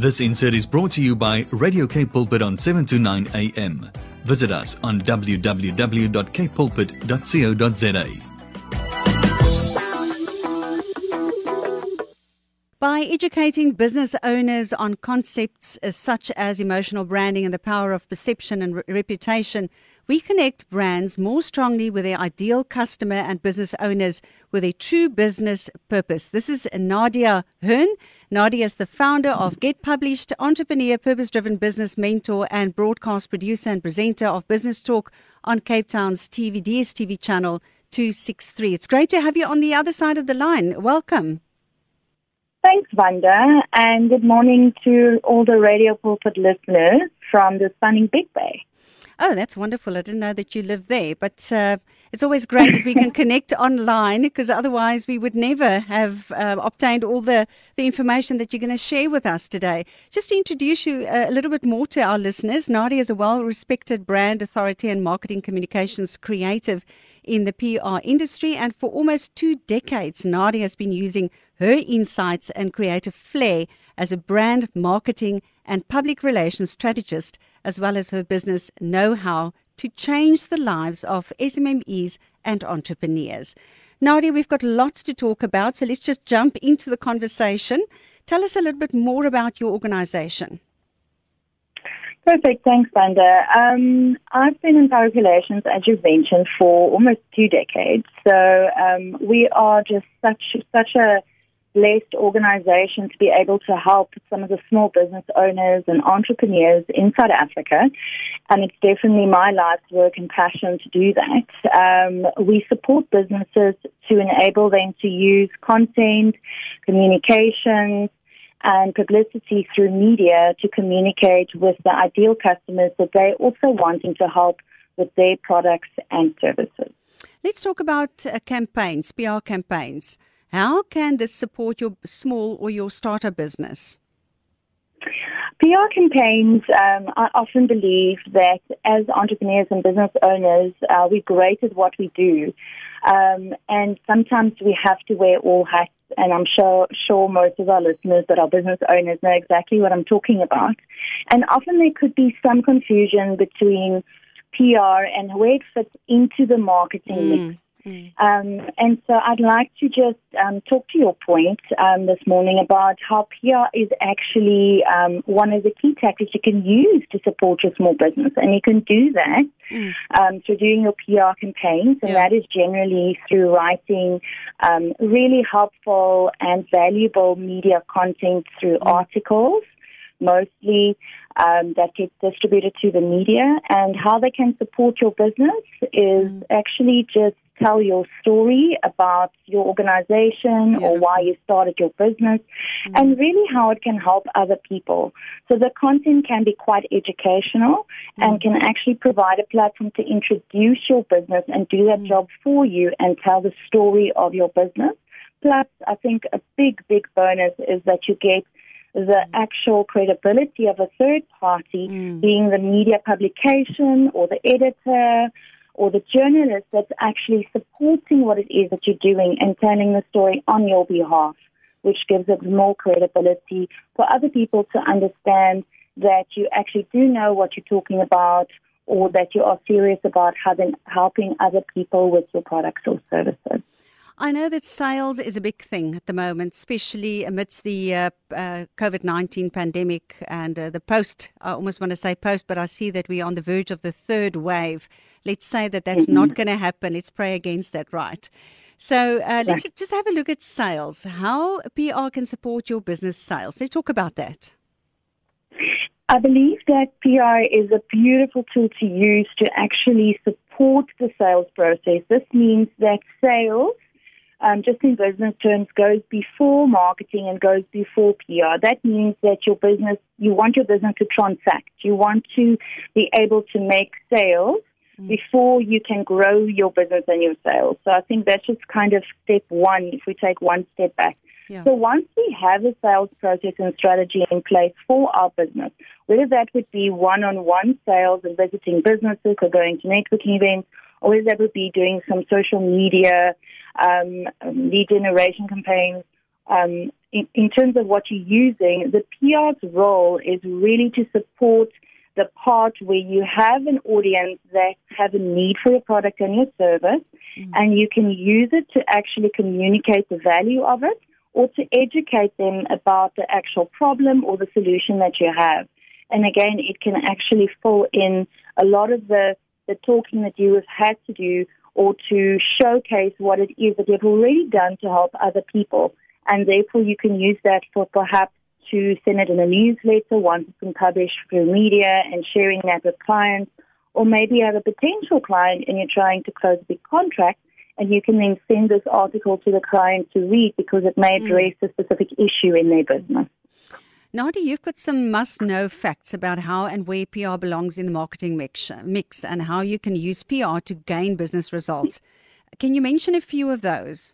This insert is brought to you by Radio K Pulpit on 7 to 9 a.m. Visit us on www.kpulpit.co.za. By educating business owners on concepts such as emotional branding and the power of perception and re- reputation, we connect brands more strongly with their ideal customer and business owners with a true business purpose. This is Nadia Hearn. Nadia is the founder of Get Published, entrepreneur, purpose driven business mentor, and broadcast producer and presenter of Business Talk on Cape Town's TV, DSTV channel 263. It's great to have you on the other side of the line. Welcome. Thanks, Vanda, and good morning to all the Radio Pulpit listeners from the stunning Big Bay. Oh, that's wonderful. I didn't know that you live there, but uh, it's always great if we can connect online because otherwise we would never have uh, obtained all the, the information that you're going to share with us today. Just to introduce you uh, a little bit more to our listeners, Nadia is a well respected brand authority and marketing communications creative in the PR industry. And for almost two decades, Nadia has been using her insights and creative flair as a brand marketing and public relations strategist, as well as her business know how to change the lives of SMMEs and entrepreneurs. Nadia, we've got lots to talk about, so let's just jump into the conversation. Tell us a little bit more about your organization. Perfect. Thanks, Vanda. Um, I've been in public relations, as you've mentioned, for almost two decades. So um, we are just such such a blessed organization to be able to help some of the small business owners and entrepreneurs in South Africa. And it's definitely my life's work and passion to do that. Um, we support businesses to enable them to use content, communications, and publicity through media to communicate with the ideal customers that they're also wanting to help with their products and services. Let's talk about uh, campaigns, PR campaigns. How can this support your small or your startup business? PR campaigns, um, I often believe that as entrepreneurs and business owners, uh, we're great at what we do. Um, and sometimes we have to wear all hats. And I'm sure, sure most of our listeners that are business owners know exactly what I'm talking about. And often there could be some confusion between PR and where it fits into the marketing mm. mix. Mm. Um, and so I'd like to just um, talk to your point um, this morning about how PR is actually um, one of the key tactics you can use to support your small business. And you can do that mm. Um, through doing your PR campaigns, and yeah. that is generally through writing um, really helpful and valuable media content through mm. articles mostly um, that gets distributed to the media. And how they can support your business is mm. actually just tell your story about your organization or why you started your business mm-hmm. and really how it can help other people. So the content can be quite educational mm-hmm. and can actually provide a platform to introduce your business and do that mm-hmm. job for you and tell the story of your business. Plus, I think a big, big bonus is that you get the actual credibility of a third party mm. being the media publication or the editor or the journalist that's actually supporting what it is that you're doing and telling the story on your behalf, which gives it more credibility for other people to understand that you actually do know what you're talking about or that you are serious about having, helping other people with your products or services. I know that sales is a big thing at the moment, especially amidst the uh, uh, COVID 19 pandemic and uh, the post. I almost want to say post, but I see that we're on the verge of the third wave. Let's say that that's mm-hmm. not going to happen. Let's pray against that, right? So uh, let's just have a look at sales. How PR can support your business sales. Let's talk about that. I believe that PR is a beautiful tool to use to actually support the sales process. This means that sales um, just in business terms, goes before marketing and goes before PR. That means that your business, you want your business to transact. You want to be able to make sales mm. before you can grow your business and your sales. So I think that's just kind of step one if we take one step back. Yeah. So once we have a sales process and strategy in place for our business, whether that would be one-on-one sales and visiting businesses or going to networking events, or whether that would be doing some social media um, lead generation campaigns. Um, in, in terms of what you're using, the PR's role is really to support the part where you have an audience that have a need for your product and your service, mm-hmm. and you can use it to actually communicate the value of it or to educate them about the actual problem or the solution that you have. And again, it can actually fill in a lot of the, the talking that you have had to do or to showcase what it is that you've already done to help other people. And therefore, you can use that for perhaps to send it in a newsletter once it's been published through media and sharing that with clients. Or maybe you have a potential client and you're trying to close a big contract and you can then send this article to the client to read because it may address mm. a specific issue in their business. Nadia, you've got some must know facts about how and where PR belongs in the marketing mix, mix and how you can use PR to gain business results. Can you mention a few of those?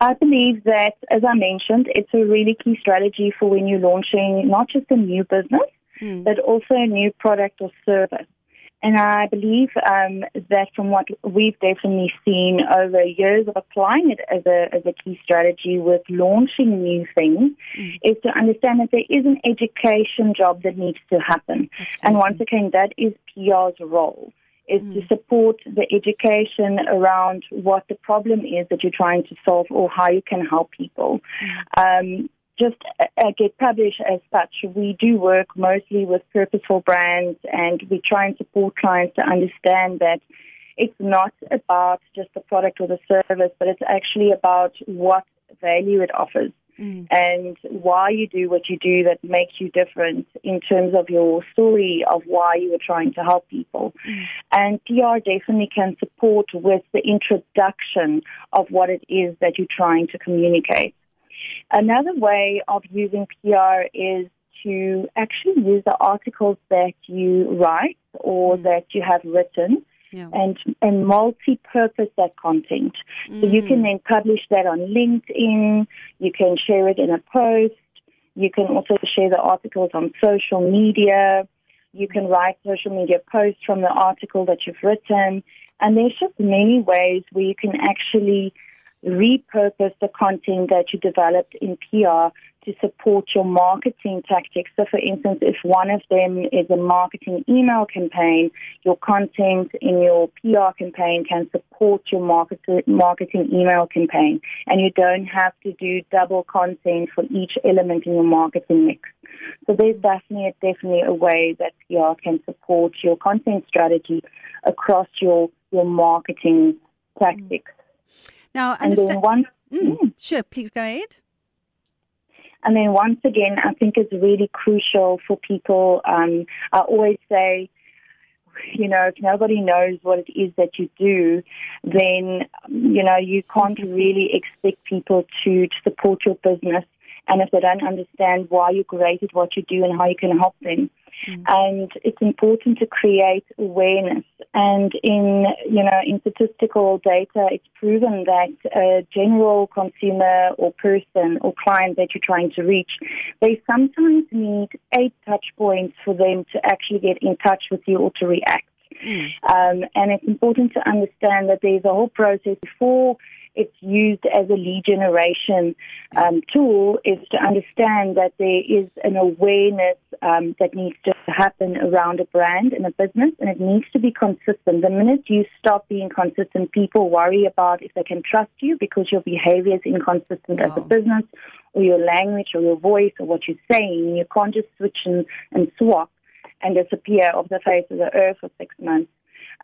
I believe that, as I mentioned, it's a really key strategy for when you're launching not just a new business, mm. but also a new product or service. And I believe um, that from what we've definitely seen over years of applying it as a, as a key strategy with launching new things mm. is to understand that there is an education job that needs to happen. Absolutely. And once again, that is PR's role is mm. to support the education around what the problem is that you're trying to solve or how you can help people. Mm. Um, just uh, get published as such. We do work mostly with purposeful brands and we try and support clients to understand that it's not about just the product or the service, but it's actually about what value it offers mm. and why you do what you do that makes you different in terms of your story of why you are trying to help people. Mm. And PR definitely can support with the introduction of what it is that you're trying to communicate. Another way of using PR is to actually use the articles that you write or mm. that you have written yeah. and and multi-purpose that content. Mm. So you can mm. then publish that on LinkedIn. You can share it in a post. You can also share the articles on social media. You can write social media posts from the article that you've written. And there's just many ways where you can actually repurpose the content that you developed in PR to support your marketing tactics. So, for instance, if one of them is a marketing email campaign, your content in your PR campaign can support your market, marketing email campaign, and you don't have to do double content for each element in your marketing mix. So, there's definitely definitely a way that PR can support your content strategy across your your marketing tactics. Now, and then once, mm, mm. sure, please go ahead. And then once again, I think it's really crucial for people. Um, I always say, you know, if nobody knows what it is that you do, then, you know, you can't really expect people to, to support your business. And if they don't understand why you created what you do and how you can help them, Mm. And it's important to create awareness. And in, you know, in statistical data, it's proven that a general consumer or person or client that you're trying to reach, they sometimes need eight touch points for them to actually get in touch with you or to react. Mm. Um, and it's important to understand that there's a whole process before it's used as a lead generation um, tool is to understand that there is an awareness um, that needs to happen around a brand and a business, and it needs to be consistent. The minute you stop being consistent, people worry about if they can trust you because your behavior is inconsistent wow. as a business, or your language, or your voice, or what you're saying. You can't just switch and, and swap and disappear off the face of the earth for six months.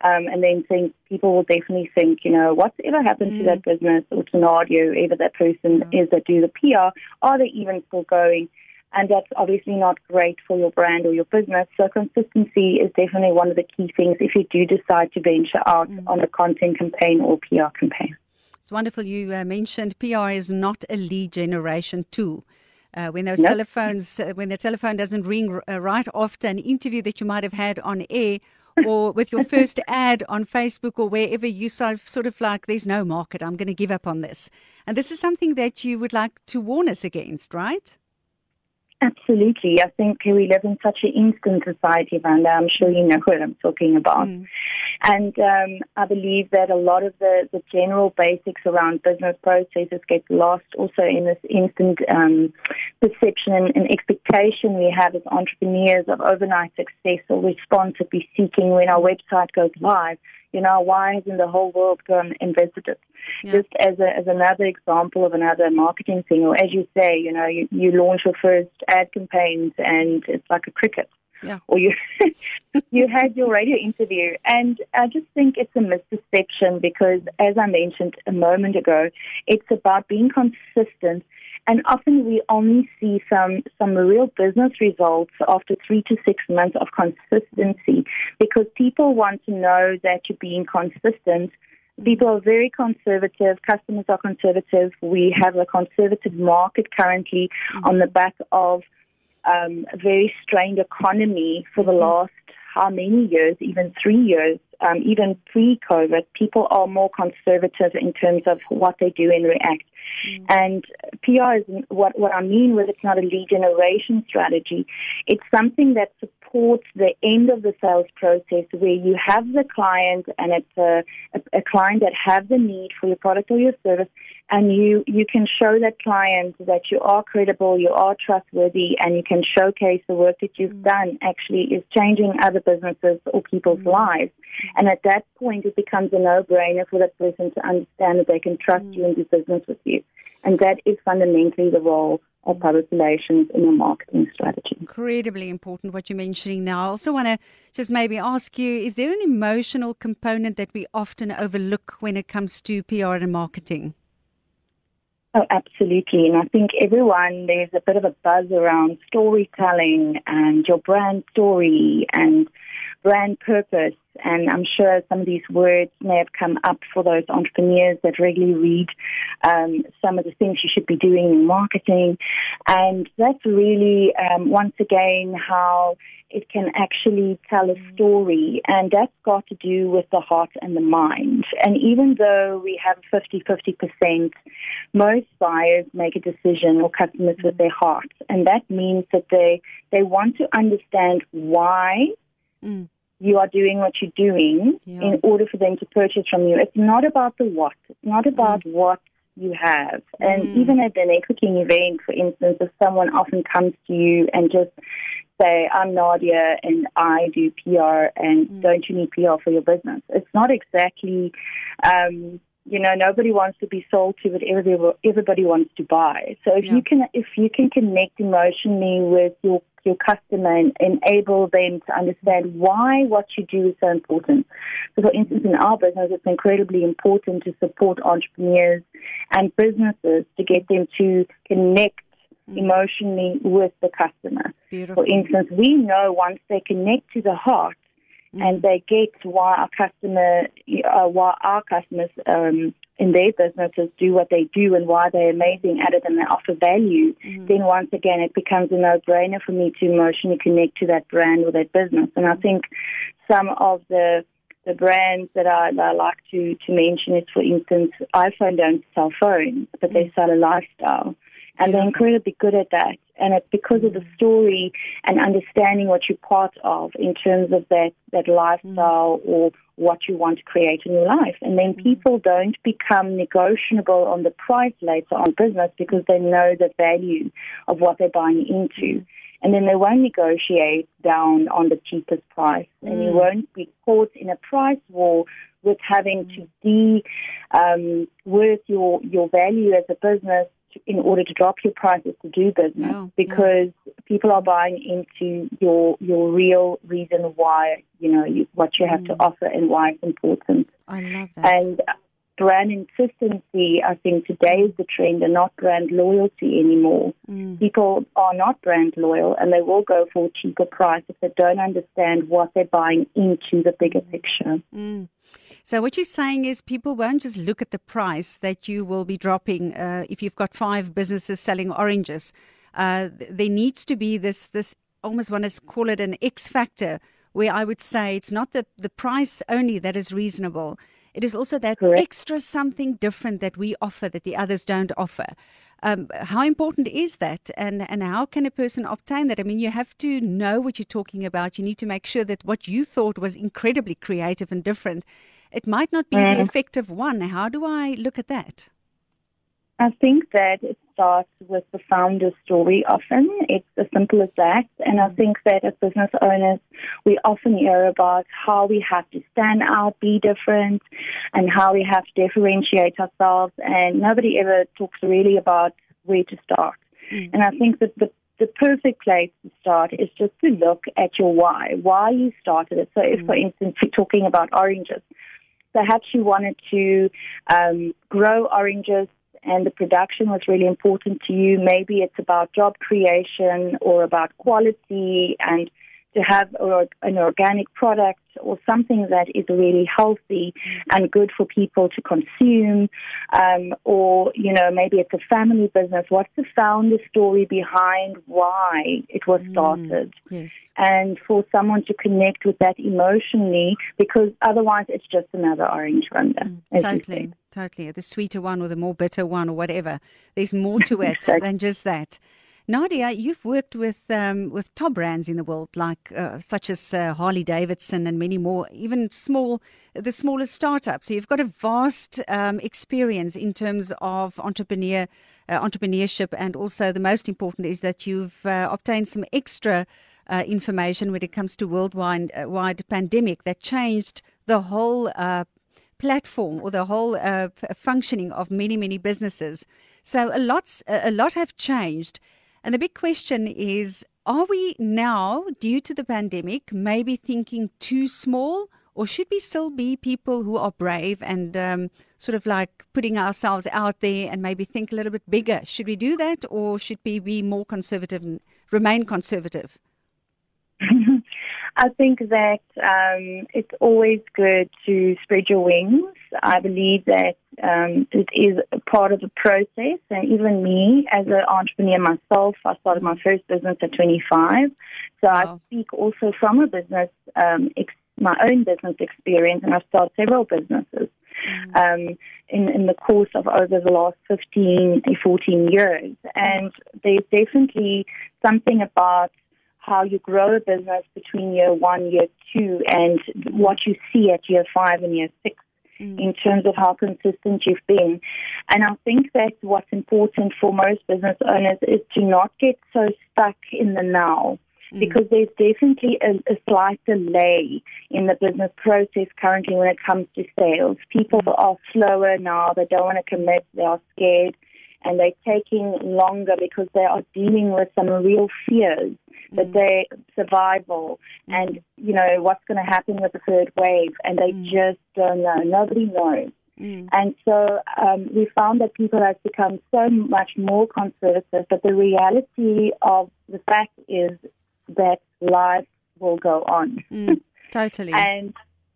Um, and then think people will definitely think, you know, what's ever happened mm. to that mm. business or to Nadia, whoever that person mm. is that do the PR? Are they even still going? And that's obviously not great for your brand or your business. So consistency is definitely one of the key things if you do decide to venture out mm. on a content campaign or PR campaign. It's wonderful you uh, mentioned PR is not a lead generation tool. Uh, when those nope. telephones, uh, when the telephone doesn't ring uh, right after an interview that you might have had on air, or with your first ad on Facebook or wherever you sort of, like, there's no market, I'm going to give up on this. And this is something that you would like to warn us against, right? Absolutely. I think we live in such an instant society, Vanda. I'm sure you know what I'm talking about. Mm. And um, I believe that a lot of the, the general basics around business processes get lost also in this instant um, perception and, and, expectation we have as entrepreneurs of overnight success or we're seeking when our website goes live. You know, why hasn't the whole world gone invested visited? Yeah. Just as a, as another example of another marketing thing, or as you say, you know, you, you launch your first ad campaigns and it's like a cricket. Yeah. Or you you had your radio interview, and I just think it's a misperception because, as I mentioned a moment ago, it's about being consistent and often we only see some, some real business results after three to six months of consistency because people want to know that you're being consistent. People are very conservative. Customers are conservative. We have a conservative market currently mm-hmm. on the back of um, a very strained economy for the mm-hmm. last how many years, even three years, um, even pre-COVID, people are more conservative in terms of what they do and react. Mm. And PR is what, what I mean with it's not a lead generation strategy. It's something that supports the end of the sales process where you have the client and it's a, a, a client that have the need for your product or your service and you, you can show that client that you are credible, you are trustworthy, and you can showcase the work that you've mm. done actually is changing other businesses or people's mm. lives. And at that point, it becomes a no-brainer for that person to understand that they can trust mm. you and do business with you. And that is fundamentally the role of public relations in your marketing strategy. Incredibly important what you're mentioning now. I also want to just maybe ask you is there an emotional component that we often overlook when it comes to PR and marketing? Oh, absolutely. And I think everyone, there's a bit of a buzz around storytelling and your brand story and brand purpose. And I'm sure some of these words may have come up for those entrepreneurs that regularly read um, some of the things you should be doing in marketing. And that's really, um, once again, how it can actually tell a story. And that's got to do with the heart and the mind. And even though we have 50 50%, most buyers make a decision or customers with their heart. And that means that they, they want to understand why. Mm you are doing what you're doing yeah. in order for them to purchase from you. It's not about the what. It's not about mm. what you have. And mm. even at the networking event, for instance, if someone often comes to you and just say, I'm Nadia and I do PR and mm. don't you need PR for your business? It's not exactly, um, you know, nobody wants to be sold to, but everybody, everybody wants to buy. So if yeah. you can, if you can connect emotionally with your your customer and enable them to understand why what you do is so important. So, for instance, in our business, it's incredibly important to support entrepreneurs and businesses to get them to connect mm. emotionally with the customer. Beautiful. For instance, we know once they connect to the heart mm. and they get why our customer, uh, why our customers um, in their businesses do what they do and why they're amazing at it and they offer value, mm-hmm. then once again it becomes a no-brainer for me to emotionally connect to that brand or that business. And I think some of the the brands that I, that I like to, to mention is, for instance, iPhone don't sell phones, but they mm. sell a lifestyle. And they're incredibly good at that. And it's because of the story and understanding what you're part of in terms of that, that lifestyle mm. or what you want to create in your life. And then mm. people don't become negotiable on the price later on business because they know the value of what they're buying into. Mm. And then they won't negotiate down on the cheapest price. And you mm. won't be caught in a price war with having to de um, worth your, your value as a business in order to drop your prices to do business oh, because yeah. people are buying into your your real reason why you know you, what you have mm. to offer and why it's important. I love that. And brand consistency, I think today is the trend, and not brand loyalty anymore. Mm. People are not brand loyal, and they will go for a cheaper price if they don't understand what they're buying into the bigger mm. picture. Mm. So what you're saying is people won't just look at the price that you will be dropping uh, if you've got five businesses selling oranges. Uh, there needs to be this this almost want to call it an X factor where I would say it's not the, the price only that is reasonable. It is also that Correct. extra something different that we offer that the others don't offer. Um, how important is that, and and how can a person obtain that? I mean, you have to know what you're talking about. You need to make sure that what you thought was incredibly creative and different, it might not be mm. the effective one. How do I look at that? I think that it starts with the founder's story often. It's as simple as that. And I think that as business owners, we often hear about how we have to stand out, be different, and how we have to differentiate ourselves. And nobody ever talks really about where to start. Mm. And I think that the the perfect place to start is just to look at your why, why you started it. So, if, mm. for instance, you're talking about oranges, perhaps you wanted to um, grow oranges and the production was really important to you. Maybe it's about job creation or about quality and to have an organic product or something that is really healthy and good for people to consume, um, or you know maybe it's a family business. What's the founder story behind why it was mm, started? Mm, yes. And for someone to connect with that emotionally, because otherwise it's just another orange runda. Mm, totally, totally. The sweeter one or the more bitter one or whatever. There's more to it than just that. Nadia, you've worked with um, with top brands in the world, like uh, such as uh, Harley Davidson and many more, even small, the smallest startups. So you've got a vast um, experience in terms of entrepreneur uh, entrepreneurship, and also the most important is that you've uh, obtained some extra uh, information when it comes to worldwide uh, wide pandemic that changed the whole platform or the whole functioning of many many businesses. So a lot a lot have changed. And the big question is are we now, due to the pandemic, maybe thinking too small? Or should we still be people who are brave and um, sort of like putting ourselves out there and maybe think a little bit bigger? Should we do that or should we be more conservative and remain conservative? I think that um, it's always good to spread your wings. I believe that um, it is part of the process. And even me, as an entrepreneur myself, I started my first business at 25. So wow. I speak also from a business, um, ex- my own business experience, and I've started several businesses. Mm. Um, in, in the course of over the last 15, 14 years. And there's definitely something about how you grow a business between year one, year two, and what you see at year five and year six mm. in terms of how consistent you've been. And I think that what's important for most business owners is to not get so stuck in the now. Mm. Because there's definitely a, a slight delay in the business process currently when it comes to sales. People mm. are slower now. They don't want to commit. They are scared and they're taking longer because they are dealing with some real fears that mm. they survival mm. and you know what's going to happen with the third wave and they mm. just don't know nobody knows mm. and so um, we found that people have become so much more conservative but the reality of the fact is that life will go on mm. totally and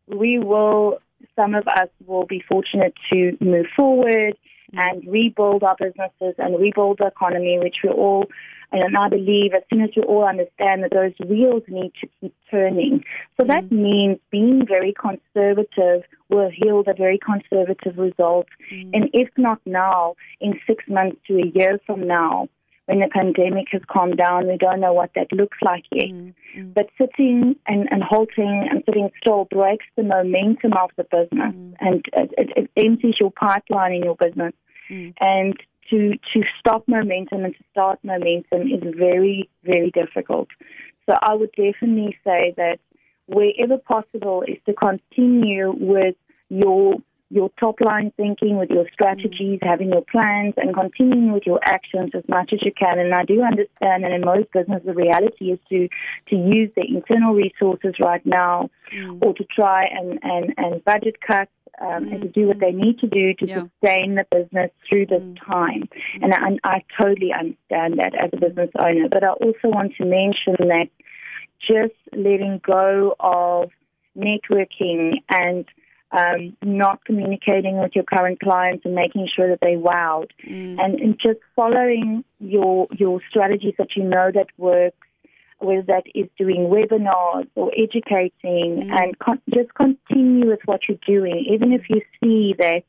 we will some of us will be fortunate to move forward and rebuild our businesses and rebuild the economy, which we all, and I believe as soon as we all understand that those wheels need to keep turning. So mm. that means being very conservative will yield a very conservative result. Mm. And if not now, in six months to a year from now, when the pandemic has calmed down, we don't know what that looks like yet. Mm, mm. But sitting and, and halting and sitting still breaks the momentum of the business mm. and it, it, it, empties your pipeline in your business. Mm. And to to stop momentum and to start momentum is very very difficult. So I would definitely say that wherever possible is to continue with your your top line thinking, with your strategies, mm. having your plans, and continuing with your actions as much as you can. And I do understand, and in most businesses, the reality is to to use the internal resources right now, mm. or to try and and and budget cuts um, mm. and to do what they need to do to yeah. sustain the business through this mm. time. And I, I totally understand that as a business owner. But I also want to mention that just letting go of networking and um, not communicating with your current clients and making sure that they wowed, mm. and, and just following your your strategies that you know that works whether that is doing webinars or educating, mm. and con- just continue with what you're doing, even if you see that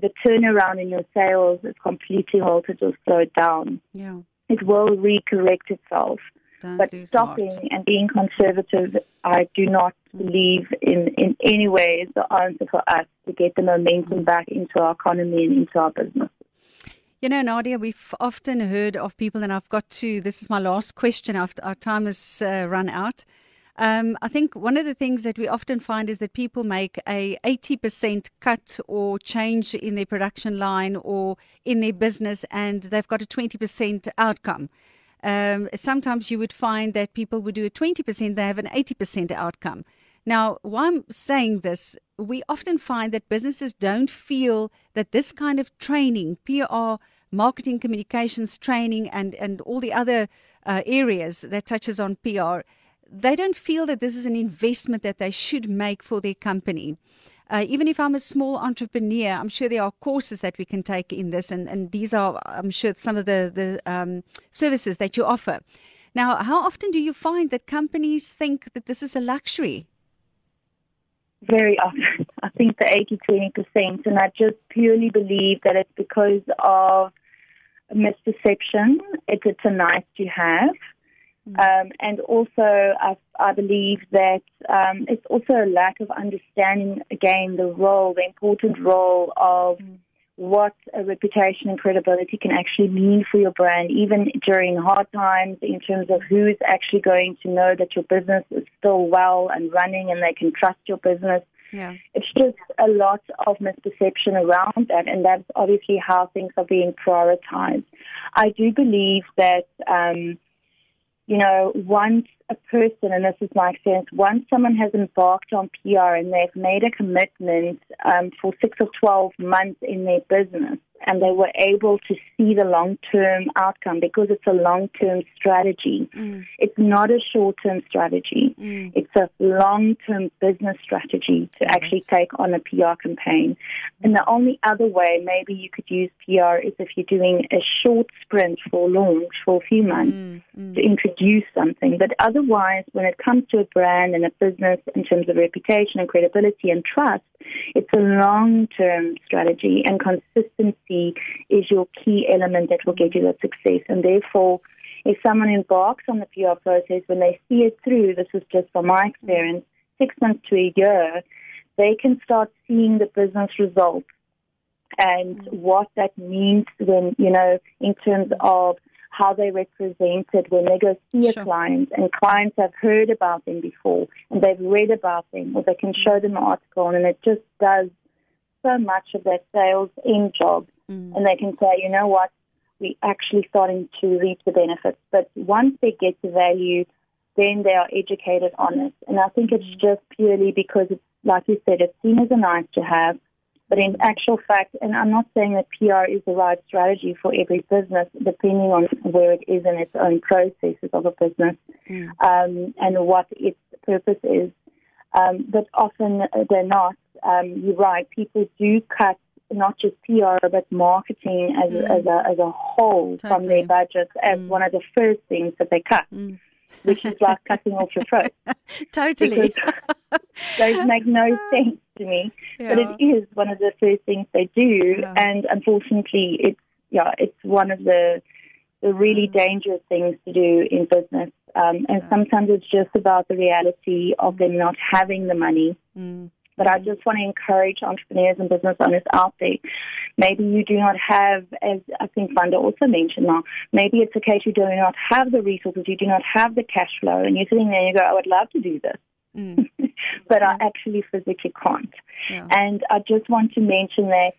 the turnaround in your sales is completely halted or slowed down. Yeah. It will recorrect itself. Don't but stopping heart. and being conservative, I do not believe in, in any way is the answer for us to get the momentum back into our economy and into our business. You know, Nadia, we've often heard of people, and I've got to, this is my last question after our time has uh, run out. Um, I think one of the things that we often find is that people make a 80% cut or change in their production line or in their business, and they've got a 20% outcome. Um, sometimes you would find that people would do a 20%, they have an 80% outcome. Now, why I'm saying this, we often find that businesses don't feel that this kind of training, PR, marketing communications training, and, and all the other uh, areas that touches on PR, they don't feel that this is an investment that they should make for their company. Uh, even if I'm a small entrepreneur, I'm sure there are courses that we can take in this, and, and these are, I'm sure, some of the, the um, services that you offer. Now, how often do you find that companies think that this is a luxury? Very often. I think the 80 20%, and I just purely believe that it's because of misperception. It's, it's a nice to have. Um, and also, I, I believe that um, it's also a lack of understanding, again, the role, the important role of mm. What a reputation and credibility can actually mean for your brand, even during hard times, in terms of who is actually going to know that your business is still well and running and they can trust your business. Yeah. It's just a lot of misperception around that, and that's obviously how things are being prioritized. I do believe that. Um, you know, once a person, and this is my experience, once someone has embarked on PR and they've made a commitment um, for six or 12 months in their business, and they were able to see the long term outcome because it's a long term strategy. Mm. It's not a short term strategy, Mm. it's a long term business strategy to actually take on a PR campaign. And the only other way maybe you could use PR is if you're doing a short sprint for launch for a few months Mm, mm. to introduce something. But otherwise, when it comes to a brand and a business in terms of reputation and credibility and trust, it's a long term strategy, and consistency is your key element that will get you that success. And therefore, if someone embarks on the PR process, when they see it through, this is just from my experience, six months to a year, they can start seeing the business results and what that means when, you know, in terms of how they represented when they go see Sure. a client and clients have heard about them before and they've read about them or they can show them an article and it just does so much of that sales end job Mm. and they can say, you know what, we're actually starting to reap the benefits. But once they get the value, then they are educated on it. And I think it's just purely because it's, like you said, it's seen as a nice to have. But in actual fact, and I'm not saying that PR is the right strategy for every business, depending on where it is in its own processes of a business Mm. um, and what its purpose is. Um, but often they're not. Um, you're right. People do cut not just PR but marketing as, Mm. as, a, as a whole from their budgets as Mm. one of the first things that they cut, Mm. which is like cutting off your throat. Totally. Those make no sense to me. But it is one of the first things they do, Yeah. and unfortunately, it's yeah, it's one of the the really Mm. dangerous things to do in business. Um, and Yeah. sometimes it's just about the reality of them not having the money. Mm. But I just want to encourage entrepreneurs and business owners out there. Maybe you do not have, as I think Vanda also mentioned now, maybe it's a case you do not have the resources, you do not have the cash flow, and you're sitting there and you go, I would love to do this, Mm. but I actually physically can't. Yeah. And I just want to mention that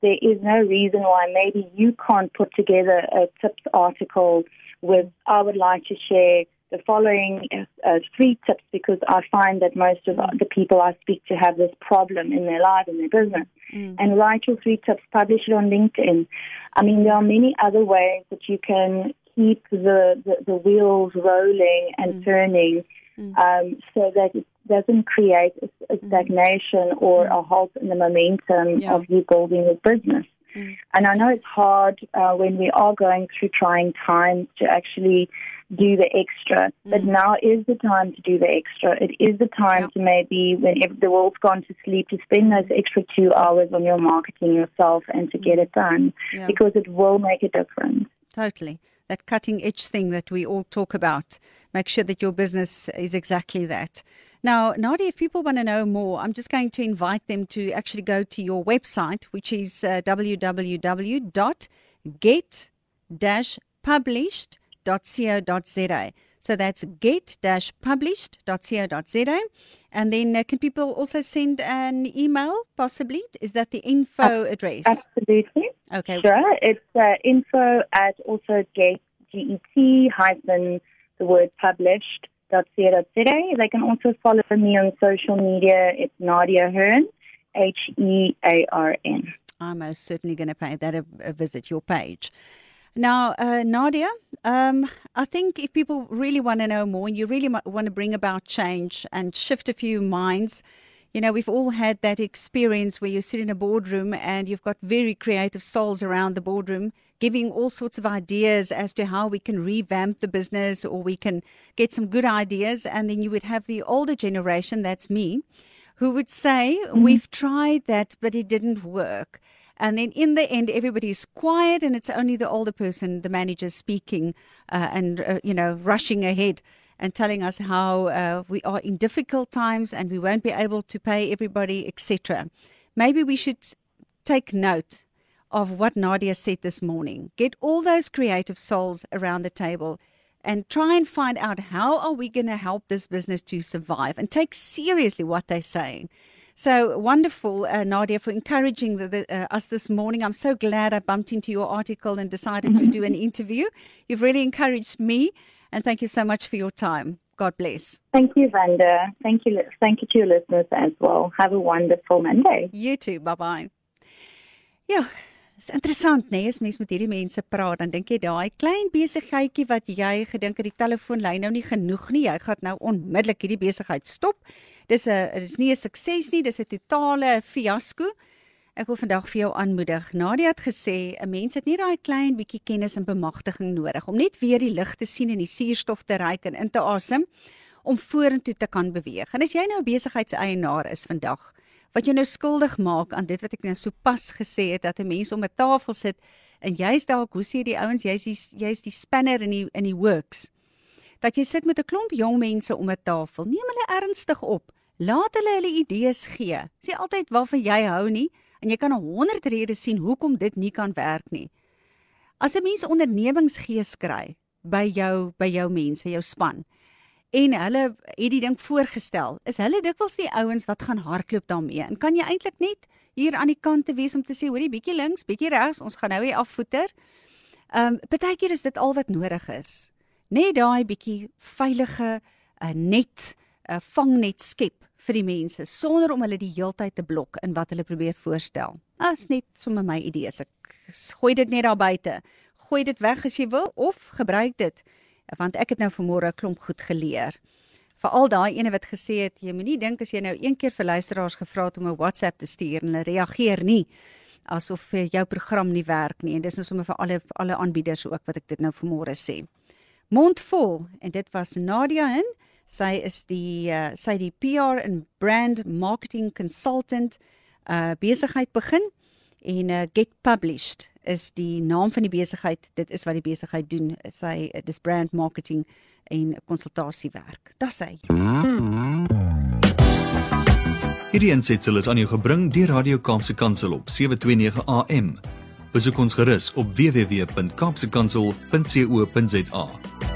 there is no reason why maybe you can't put together a tips article with, I would like to share the following uh, uh, three tips because I find that most of the people I speak to have this problem in their life, in their business. Mm. And write your three tips, publish it on LinkedIn. I mean, there are many other ways that you can keep the, the, the wheels rolling and Mm. turning Mm. um, so that it doesn't create a, a stagnation or a halt in the momentum Yeah. of you building your business. Mm. And I know it's hard uh, when we are going through trying times to actually do the extra. Mm. But now is the time to do the extra. It is the time yep. to maybe, when the world's gone to sleep, to spend those extra two hours on your marketing yourself and to get it done yep. because it will make a difference. Totally. That cutting edge thing that we all talk about. Make sure that your business is exactly that. Now, Nadia, if people want to know more, I'm just going to invite them to actually go to your website, which is uh, www.get-published.com get-published.co.za. So that's get-published.co.za. And then uh, can people also send an email, possibly? Is that the info address? Absolutely. Okay. Sure. It's uh, info at also get, G-E-T hyphen the word published. They can also follow me on social media. It's Nadia Hearn, H E A R N. I'm most certainly going to pay that a, a visit, your page. Now, uh, Nadia, um, I think if people really want to know more and you really want to bring about change and shift a few minds, you know, we've all had that experience where you sit in a boardroom and you've got very creative souls around the boardroom giving all sorts of ideas as to how we can revamp the business or we can get some good ideas. And then you would have the older generation, that's me, who would say, mm-hmm. We've tried that, but it didn't work. And then in the end, everybody's quiet and it's only the older person, the manager, speaking uh, and, uh, you know, rushing ahead and telling us how uh, we are in difficult times and we won't be able to pay everybody, etc. Maybe we should take note of what Nadia said this morning. Get all those creative souls around the table and try and find out how are we going to help this business to survive and take seriously what they're saying. So wonderful, uh, Nadia, for encouraging the, the, uh, us this morning. I'm so glad I bumped into your article and decided to do an interview. You've really encouraged me, and thank you so much for your time. God bless. Thank you, Vanda. Thank you. Thank you to your listeners as well. Have a wonderful Monday. You too. Bye bye. Ja, is interessant, né? Nee? As mens met hierdie mense praat, dan dink jy daai klein besigheidjie wat jy gedink het die telefoonlyn nou nie genoeg nie, jy gaan nou onmiddellik hierdie besigheid stop dis 'n dis nie 'n sukses nie, dis 'n totale fiasco. Ek wil vandag vir jou aanmoedig. Nadia het gesê 'n mens het nie daai klein bietjie kennis en bemagtiging nodig om net weer die lig te sien en die suurstof te ruik en in te asem om vorentoe te kan beweeg. En as jy nou 'n besigheidseienaar is vandag wat jy nou skuldig maak aan dit wat ek nou sopas gesê het dat 'n mens om 'n tafel sit en jy's dalk hoe sê die ouens jy's jy's die spanner in die in die works dat jy sit met 'n klomp jong mense om 'n tafel neem hulle ernstig op Laat hulle hulle idees gee. Sê altyd waarvan jy hou nie en jy kan 100 redes sien hoekom dit nie kan werk nie. As 'n mens ondernemingsgees kry by jou by jou mense, jou span en hulle het die ding voorgestel, is hulle dikwels die ouens wat gaan hardloop daarmee. En kan jy eintlik net hier aan die kant te wees om te sê, hoorie, bietjie links, bietjie regs, ons gaan nou hier afvoeter. Ehm um, partykeer is dit al wat nodig is. Net daai bietjie veilige uh, net 'n uh, vangnet skep vir die mense sonder om hulle die heeltyd te blok in wat hulle probeer voorstel. As net sommer my idees. Ek gooi dit net daar buite. Gooi dit weg as jy wil of gebruik dit want ek het nou vanmôre 'n klomp goed geleer. Veral daai ene wat gesê het jy moenie dink as jy nou een keer vir luisteraars gevra het om 'n WhatsApp te stuur en hulle reageer nie asof jou program nie werk nie en dis nou sommer vir alle alle aanbieders ook wat ek dit nou vanmôre sê. Mondvol en dit was Nadia in Sy is die uh, sy die PR en brand marketing consultant uh besigheid begin en uh, get published is die naam van die besigheid. Dit is wat die besigheid doen. Sy uh, dis brand marketing en konsultasiewerk. Dis hy. Hierdie aansetsel is aan jou gebring deur Radio Kaapse Kansel op 729 AM. Besoek ons gerus op www.kaapsekansel.co.za.